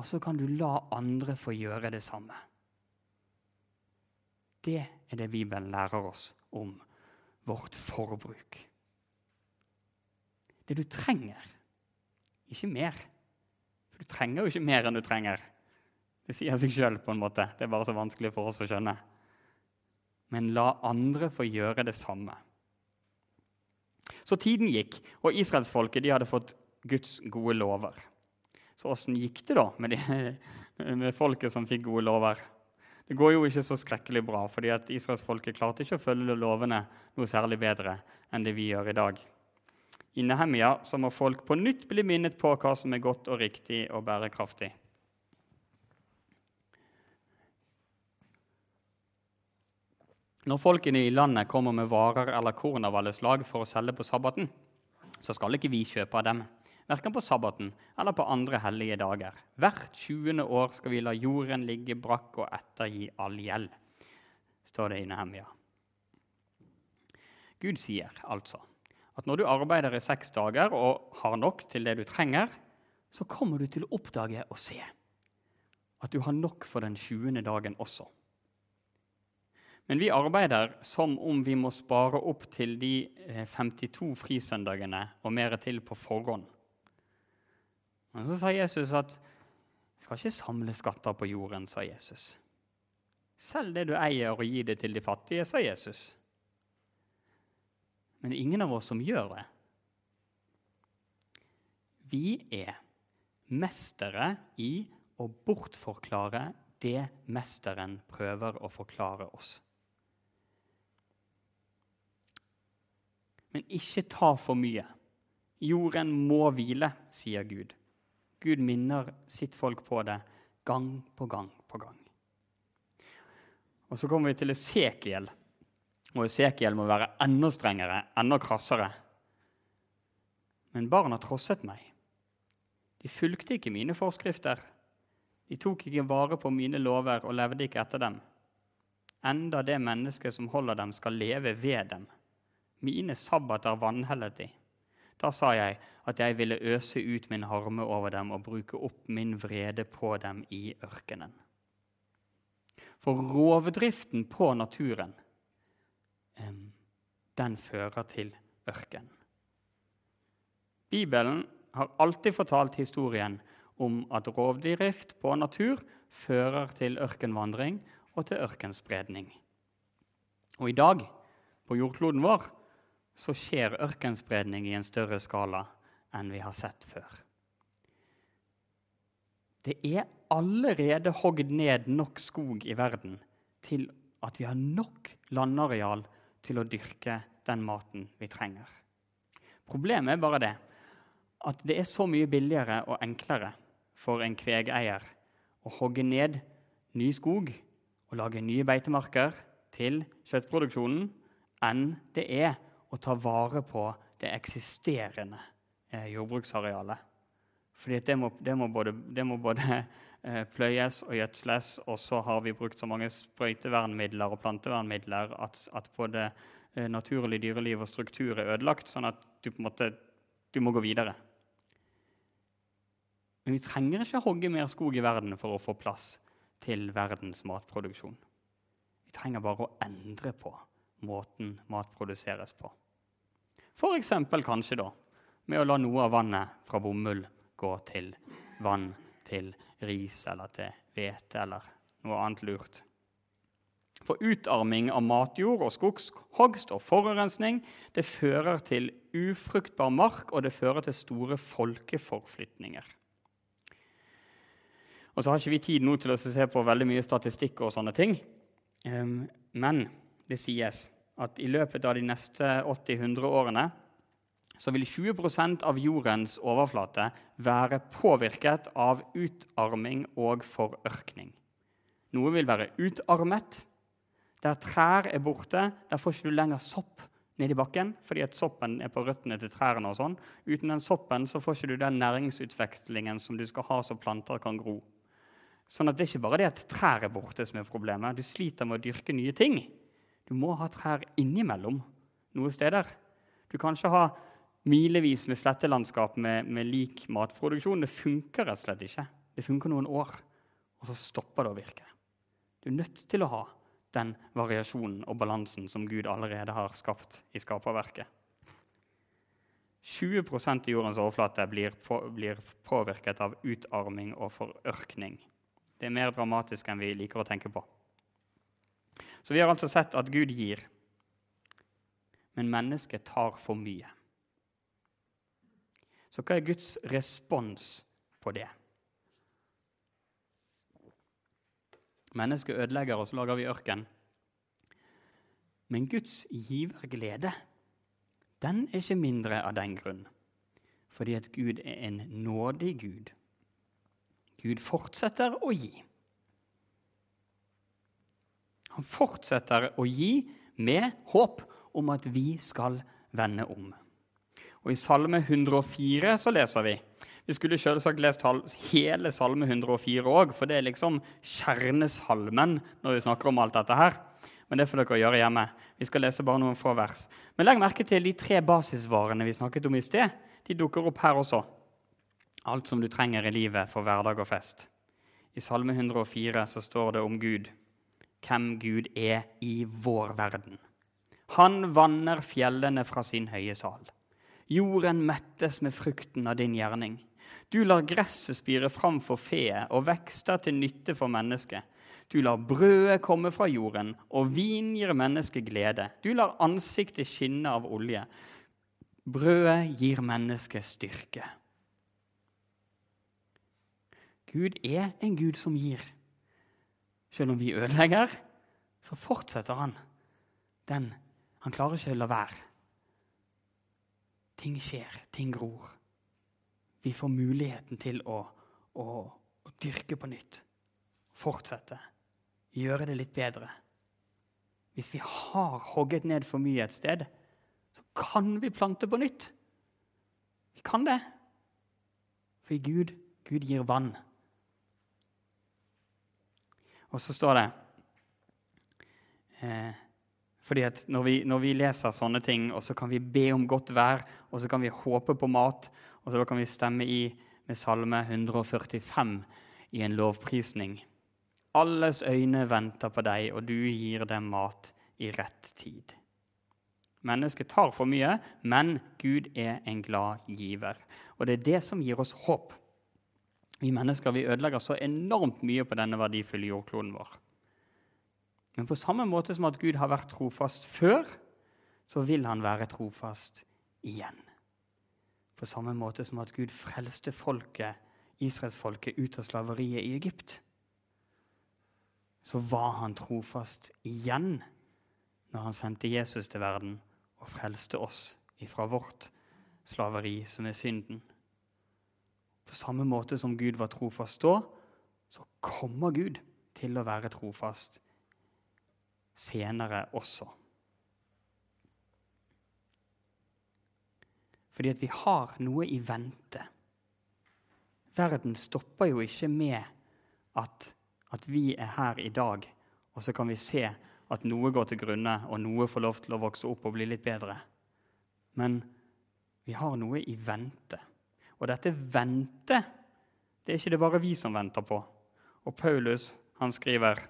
og så kan du la andre få gjøre det samme. Det er det Bibelen lærer oss om vårt forbruk. Det du trenger, ikke mer. For du trenger jo ikke mer enn du trenger. Det sier seg sjøl på en måte. Det er bare så vanskelig for oss å skjønne. Men la andre få gjøre det samme. Så tiden gikk, og israelsfolket hadde fått Guds gode lover. Så åssen gikk det da med, de, med folket som fikk gode lover? Det går jo ikke så skrekkelig bra, fordi at israelsfolket klarte ikke å følge lovene noe særlig bedre enn det vi gjør i dag. I Nehemia så må folk på nytt bli minnet på hva som er godt og riktig og bærekraftig. Når folkene i landet kommer med varer eller korn av alle slag for å selge på sabbaten, så skal ikke vi kjøpe av dem, verken på sabbaten eller på andre hellige dager. Hvert 20. år skal vi la jorden ligge brakk og ettergi all gjeld, står det i Nehemia. Gud sier altså at når du arbeider i seks dager og har nok til det du trenger, så kommer du til å oppdage og se at du har nok for den 20. dagen også. Men vi arbeider som om vi må spare opp til de 52 eh, frisøndagene og mer til på forhånd. Men så sa Jesus at vi skal ikke samle skatter på jorden, sa Jesus. Selv det du eier, og gi det til de fattige, sa Jesus. Men det er ingen av oss som gjør det. Vi er mestere i å bortforklare det mesteren prøver å forklare oss. Men ikke ta for mye. Jorden må hvile, sier Gud. Gud minner sitt folk på det gang på gang på gang. Og Så kommer vi til Esekiel. Og Esekiel må være enda strengere, enda krassere. Men barna trosset meg. De fulgte ikke mine forskrifter. De tok ikke vare på mine lover og levde ikke etter dem. Enda det mennesket som holder dem, skal leve ved dem. Mine sabbater vanhellet de. Da sa jeg at jeg ville øse ut min harme over dem og bruke opp min vrede på dem i ørkenen. For rovdriften på naturen, den fører til ørken. Bibelen har alltid fortalt historien om at rovdrift på natur fører til ørkenvandring og til ørkenspredning. Og i dag, på jordkloden vår, så skjer ørkenspredning i en større skala enn vi har sett før. Det er allerede hogd ned nok skog i verden til at vi har nok landareal til å dyrke den maten vi trenger. Problemet er bare det at det er så mye billigere og enklere for en kvegeier å hogge ned ny skog og lage nye beitemarker til kjøttproduksjonen enn det er å ta vare på det eksisterende eh, jordbruksarealet. Fordi det må, det må både, det må både eh, pløyes og gjødsles, og så har vi brukt så mange sprøytevernmidler og plantevernmidler at, at både eh, naturlig dyreliv og struktur er ødelagt, sånn at du, på en måte, du må gå videre. Men vi trenger ikke hogge mer skog i verden for å få plass til verdens matproduksjon. Vi trenger bare å endre på måten mat produseres på. F.eks. kanskje da med å la noe av vannet fra bomull gå til vann til ris eller til hvete eller noe annet lurt. For utarming av matjord og skogshogst og forurensning det fører til ufruktbar mark, og det fører til store folkeforflytninger. Og så har ikke vi tid nå til å se på veldig mye statistikk og sånne ting. Ehm, men det sies at i løpet av de neste 80-100 årene så vil 20% av jordens overflate være påvirket av utarming og forørkning. Noe vil være utarmet. Der trær er borte, der får ikke du lenger sopp nedi bakken fordi at soppen er på røttene til trærne. og sånn. Uten den soppen så får ikke du den næringsutvekslingen som du skal ha så planter kan gro. Sånn at Det er ikke bare det at trær er borte som er problemet. Du sliter med å dyrke nye ting. Du må ha trær innimellom noen steder. Du kan ikke ha milevis med slettelandskap med, med lik matproduksjon. Det funker rett og slett ikke. Det funker noen år, og så stopper det å virke. Du er nødt til å ha den variasjonen og balansen som Gud allerede har skapt i skaperverket. 20% i jordens overflate blir, på, blir påvirket av utarming og forørkning. Det er mer dramatisk enn vi liker å tenke på. Så vi har altså sett at Gud gir, men mennesket tar for mye. Så hva er Guds respons på det? Mennesket ødelegger, og så lager vi ørken. Men Guds giverglede den er ikke mindre av den grunn. Fordi at Gud er en nådig Gud. Gud fortsetter å gi. Han fortsetter å gi med håp om at vi skal vende om. Og I Salme 104 så leser vi Vi skulle selvsagt lest hele Salme 104 òg, for det er liksom kjernesalmen når vi snakker om alt dette her. Men det får dere gjøre hjemme. Vi skal lese bare noen få vers. Men legg merke til de tre basisvarene vi snakket om i sted. De dukker opp her også. Alt som du trenger i livet for hverdag og fest. I Salme 104 så står det om Gud, hvem Gud er i vår verden. Han vanner fjellene fra sin høye sal. Jorden mettes med frukten av din gjerning. Du lar gresset spire fram for feet og vekster til nytte for mennesket. Du lar brødet komme fra jorden, og vin gir mennesket glede. Du lar ansiktet skinne av olje. Brødet gir mennesket styrke. Gud er en Gud som gir. Selv om vi ødelegger, så fortsetter han. Den. Han klarer ikke å la være. Ting skjer, ting gror. Vi får muligheten til å, å, å dyrke på nytt. Fortsette. Gjøre det litt bedre. Hvis vi har hogget ned for mye et sted, så kan vi plante på nytt. Vi kan det. Fordi Gud, Gud gir vann. Og så står det eh, fordi at når vi, når vi, leser sånne ting, og så kan vi be om godt vær, og så kan vi håpe på mat, og så kan vi stemme i med Salme 145 i en lovprisning. Alles øyne venter på deg, og du gir dem mat i rett tid. Mennesket tar for mye, men Gud er en glad giver. Og det er det som gir oss håp. Vi mennesker vi ødelegger så enormt mye på denne verdifulle jordkloden vår. Men på samme måte som at Gud har vært trofast før, så vil han være trofast igjen. På samme måte som at Gud frelste folket, israelsfolket ut av slaveriet i Egypt, så var han trofast igjen når han sendte Jesus til verden og frelste oss ifra vårt slaveri, som er synden. På samme måte som Gud var trofast da, så kommer Gud til å være trofast senere også. Fordi at vi har noe i vente. Verden stopper jo ikke med at, at vi er her i dag, og så kan vi se at noe går til grunne, og noe får lov til å vokse opp og bli litt bedre. Men vi har noe i vente. Og dette vente, det er ikke det bare vi som venter på. Og Paulus han skriver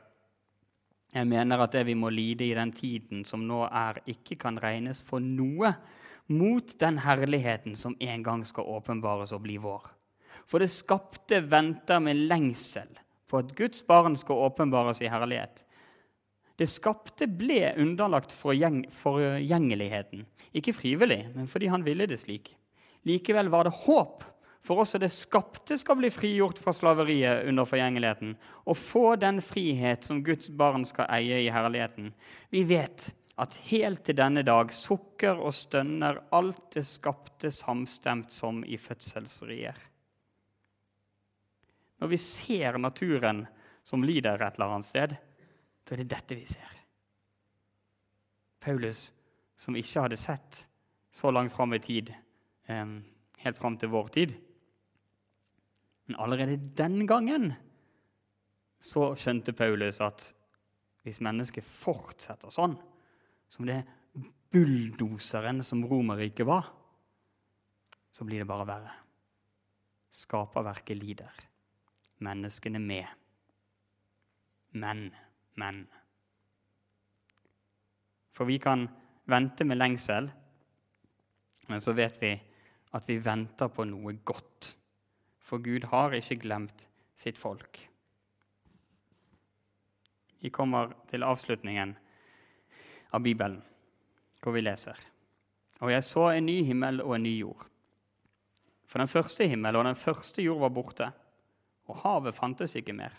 jeg mener at det vi må lide i den tiden som nå er, ikke kan regnes for noe mot den herligheten som en gang skal åpenbares og bli vår. For det skapte venter med lengsel for at Guds barn skal åpenbares i herlighet. Det skapte ble underlagt forgjengeligheten, ikke frivillig, men fordi han ville det slik. Likevel var det håp for også det skapte skal bli frigjort fra slaveriet under forgjengeligheten og få den frihet som Guds barn skal eie i herligheten. Vi vet at helt til denne dag sukker og stønner alt det skapte samstemt som i fødselsrier. Når vi ser naturen som lider et eller annet sted, da er det dette vi ser. Paulus, som ikke hadde sett så langt fram i tid, helt fram til vår tid, men allerede den gangen så skjønte Paulus at hvis mennesket fortsetter sånn, som det bulldoseren som Romerriket var, så blir det bare verre. Skaperverket lider. menneskene med. Men, men. For vi kan vente med lengsel, men så vet vi at vi venter på noe godt. For Gud har ikke glemt sitt folk. Vi kommer til avslutningen av Bibelen, hvor vi leser. Og jeg så en ny himmel og en ny jord. For den første himmel og den første jord var borte, og havet fantes ikke mer.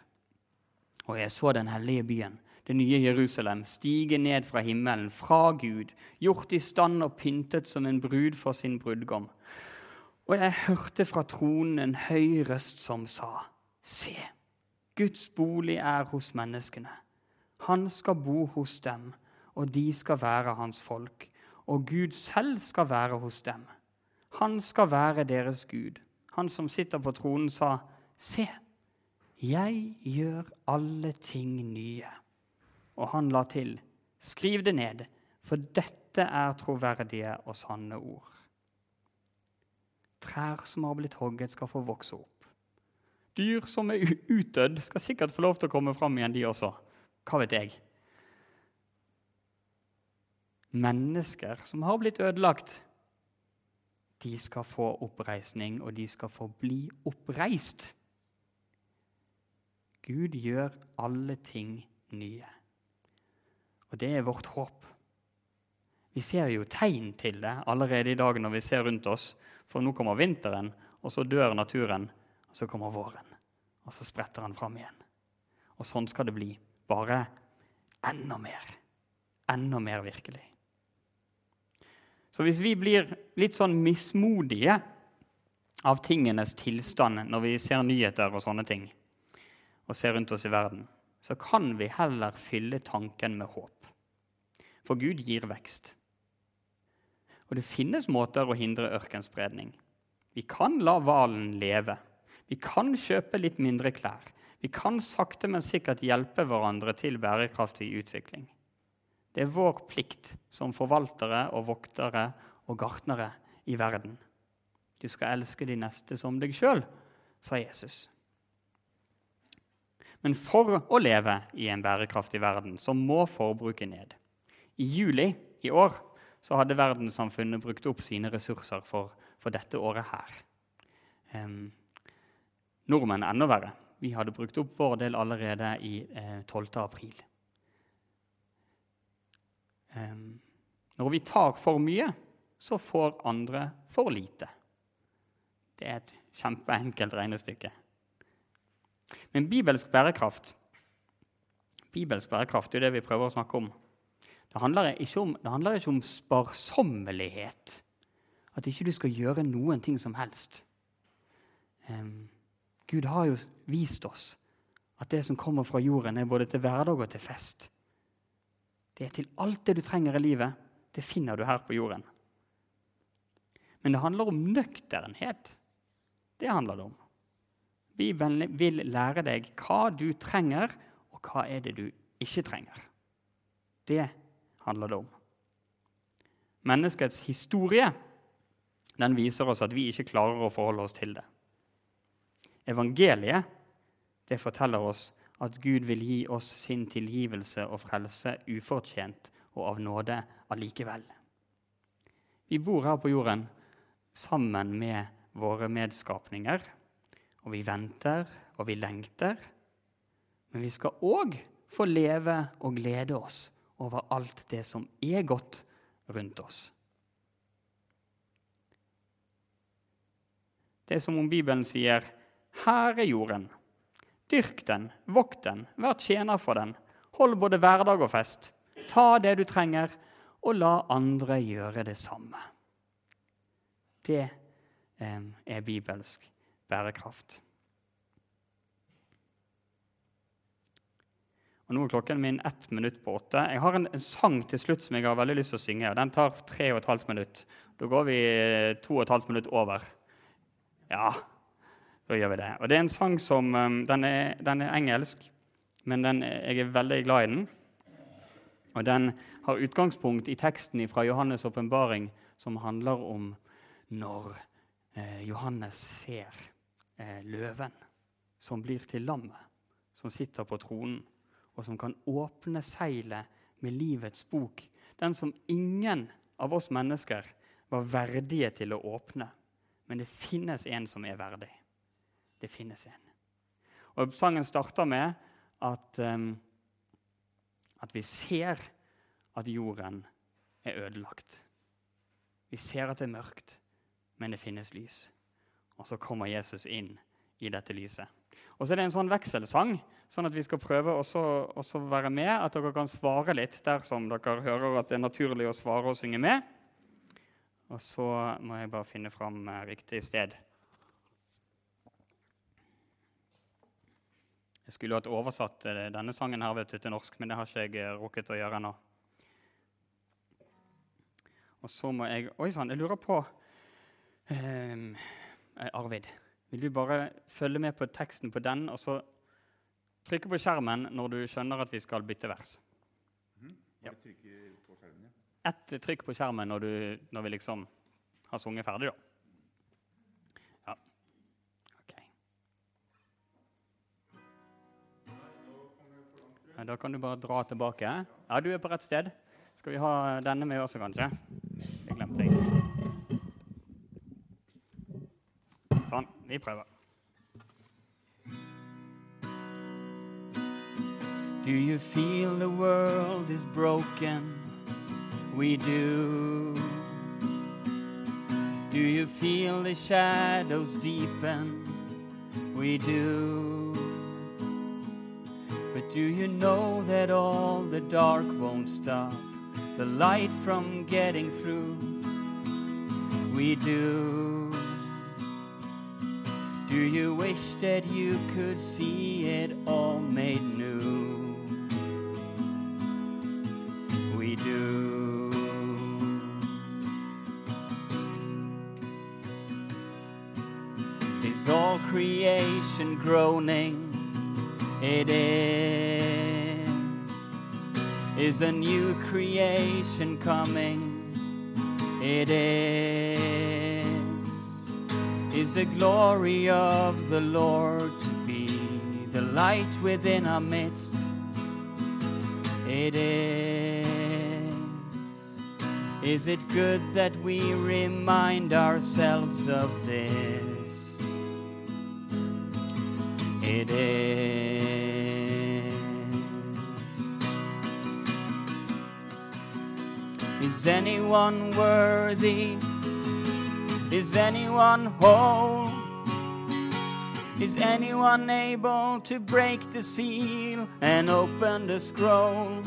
Og jeg så den hellige byen, det nye Jerusalem, stige ned fra himmelen, fra Gud, gjort i stand og pyntet som en brud for sin brudgom. Og jeg hørte fra tronen en høy røst som sa, Se, Guds bolig er hos menneskene. Han skal bo hos dem, og de skal være hans folk. Og Gud selv skal være hos dem. Han skal være deres Gud. Han som sitter på tronen, sa, Se, jeg gjør alle ting nye. Og han la til, Skriv det ned, for dette er troverdige og sanne ord. Trær som har blitt hogget, skal få vokse opp. Dyr som er utdødd, skal sikkert få lov til å komme fram igjen, de også. Hva vet jeg? Mennesker som har blitt ødelagt, de skal få oppreisning, og de skal få bli oppreist. Gud gjør alle ting nye. Og det er vårt håp. Vi ser jo tegn til det allerede i dag når vi ser rundt oss. For nå kommer vinteren, og så dør naturen, og så kommer våren. Og så spretter han fram igjen. Og sånn skal det bli. Bare enda mer. Enda mer virkelig. Så hvis vi blir litt sånn mismodige av tingenes tilstand når vi ser nyheter og sånne ting, og ser rundt oss i verden, så kan vi heller fylle tanken med håp. For Gud gir vekst. Og det finnes måter å hindre ørkenspredning. Vi kan la hvalen leve. Vi kan kjøpe litt mindre klær. Vi kan sakte, men sikkert hjelpe hverandre til bærekraftig utvikling. Det er vår plikt som forvaltere og voktere og gartnere i verden. Du skal elske de neste som deg sjøl, sa Jesus. Men for å leve i en bærekraftig verden så må forbruket ned. I juli i år så hadde verdenssamfunnet brukt opp sine ressurser for, for dette året her. Um, nordmenn enda verre. Vi hadde brukt opp vår del allerede i eh, 12. april. Um, når vi tar for mye, så får andre for lite. Det er et kjempeenkelt regnestykke. Men bibelsk bærekraft Bibelsk bærekraft er det vi prøver å snakke om. Det handler ikke om, handler ikke om sparsommelighet. At ikke du skal gjøre noen ting som helst. Um, Gud har jo vist oss at det som kommer fra jorden, er både til hverdag og til fest. Det er til alt det du trenger i livet. Det finner du her på jorden. Men det handler om nøkternhet. Det handler det om. Bibelen vil lære deg hva du trenger, og hva er det du ikke trenger. Det handler det om. Menneskets historie den viser oss at vi ikke klarer å forholde oss til det. Evangeliet det forteller oss at Gud vil gi oss sin tilgivelse og frelse ufortjent og av nåde allikevel. Vi bor her på jorden sammen med våre medskapninger og vi venter, og vi lengter. Men vi skal òg få leve og glede oss over alt det som er godt rundt oss. Det er som om Bibelen sier, 'Her er jorden. Dyrk den, vokt den, vær tjener for den. Hold både hverdag og fest. Ta det du trenger, og la andre gjøre det samme.' Det eh, er bibelsk bærekraft. Og Nå er klokken min ett minutt på åtte. Jeg har en, en, sang til slutt som jeg har veldig lyst til å synge. og Den tar tre og et halvt minutt. Da går vi to og et halvt minutt over. Ja, da gjør vi det. Og det er en sang som um, Den er, den er engelsk, men den, jeg er veldig glad i den. Og den har utgangspunkt i teksten fra Johannes' åpenbaring, som handler om når eh, Johannes ser eh, løven som blir til lammet, som sitter på tronen, og som kan åpne seilet med livets bok. Den som ingen av oss mennesker var verdige til å åpne. Men det finnes en som er verdig. Det finnes en. Og Sangen starter med at, um, at vi ser at jorden er ødelagt. Vi ser at det er mørkt, men det finnes lys. Og så kommer Jesus inn i dette lyset. Og så er det en sånn vekselsang, sånn at vi skal prøve å være med. At dere kan svare litt dersom dere hører at det er naturlig å svare og synge med. Og så må jeg bare finne fram eh, riktig sted. Jeg skulle hatt oversatt eh, denne sangen her vet du, til norsk, men det har ikke jeg eh, rukket å gjøre ennå. Og så må jeg Oi sann, jeg lurer på um, Arvid, vil du bare følge med på teksten på den, og så trykke på skjermen når du skjønner at vi skal bytte vers? Mm. Ja. Ett trykk på skjermen når, du, når vi liksom har sunget ferdig, da. Da kan du bare dra tilbake. Ja, du er på rett sted. Skal vi ha denne med også, kanskje? Jeg glemte jeg. Sånn. Vi prøver. Do you feel the world is broken? We do. Do you feel the shadows deepen? We do. But do you know that all the dark won't stop the light from getting through? We do. Do you wish that you could see it all made new? Creation groaning? It is, is a new creation coming. It is, is the glory of the Lord to be the light within our midst. It is, is it good that we remind ourselves of this? It is. Is anyone worthy? Is anyone whole? Is anyone able to break the seal and open the scroll?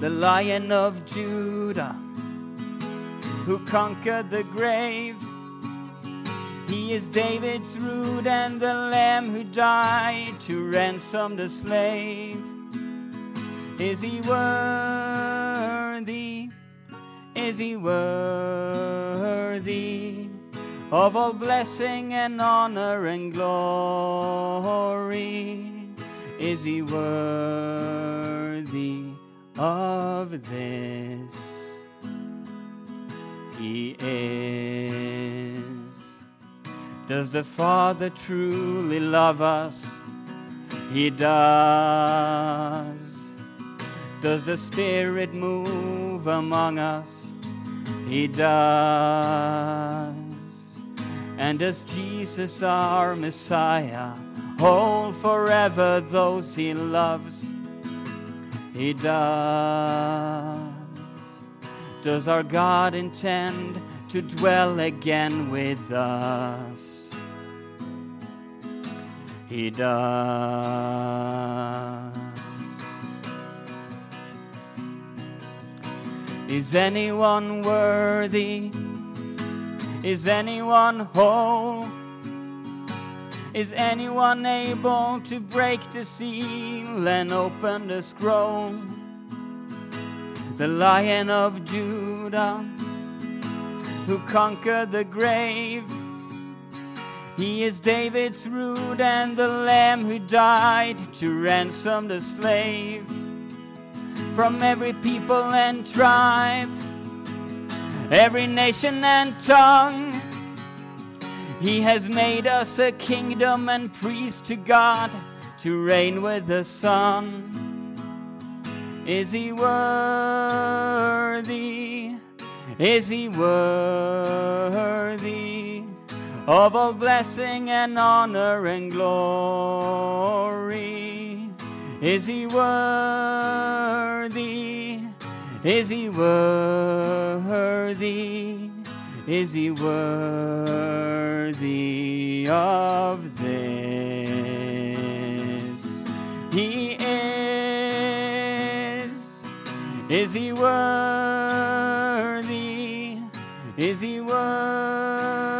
The Lion of Judah, who conquered the grave. He is David's root and the Lamb who died to ransom the slave. Is he worthy? Is he worthy of all blessing and honor and glory? Is he worthy of this? He is. Does the Father truly love us? He does. Does the Spirit move among us? He does. And does Jesus, our Messiah, hold forever those he loves? He does. Does our God intend to dwell again with us? He does. Is anyone worthy? Is anyone whole? Is anyone able to break the seal and open the scroll? The Lion of Judah, who conquered the grave. He is David's root and the Lamb who died to ransom the slave from every people and tribe, every nation and tongue. He has made us a kingdom and priest to God to reign with the Son. Is he worthy? Is he worthy of all blessing and honor and glory? Is he worthy? Is he worthy? Is he worthy of this? He is. Is he worthy? Is he worthy?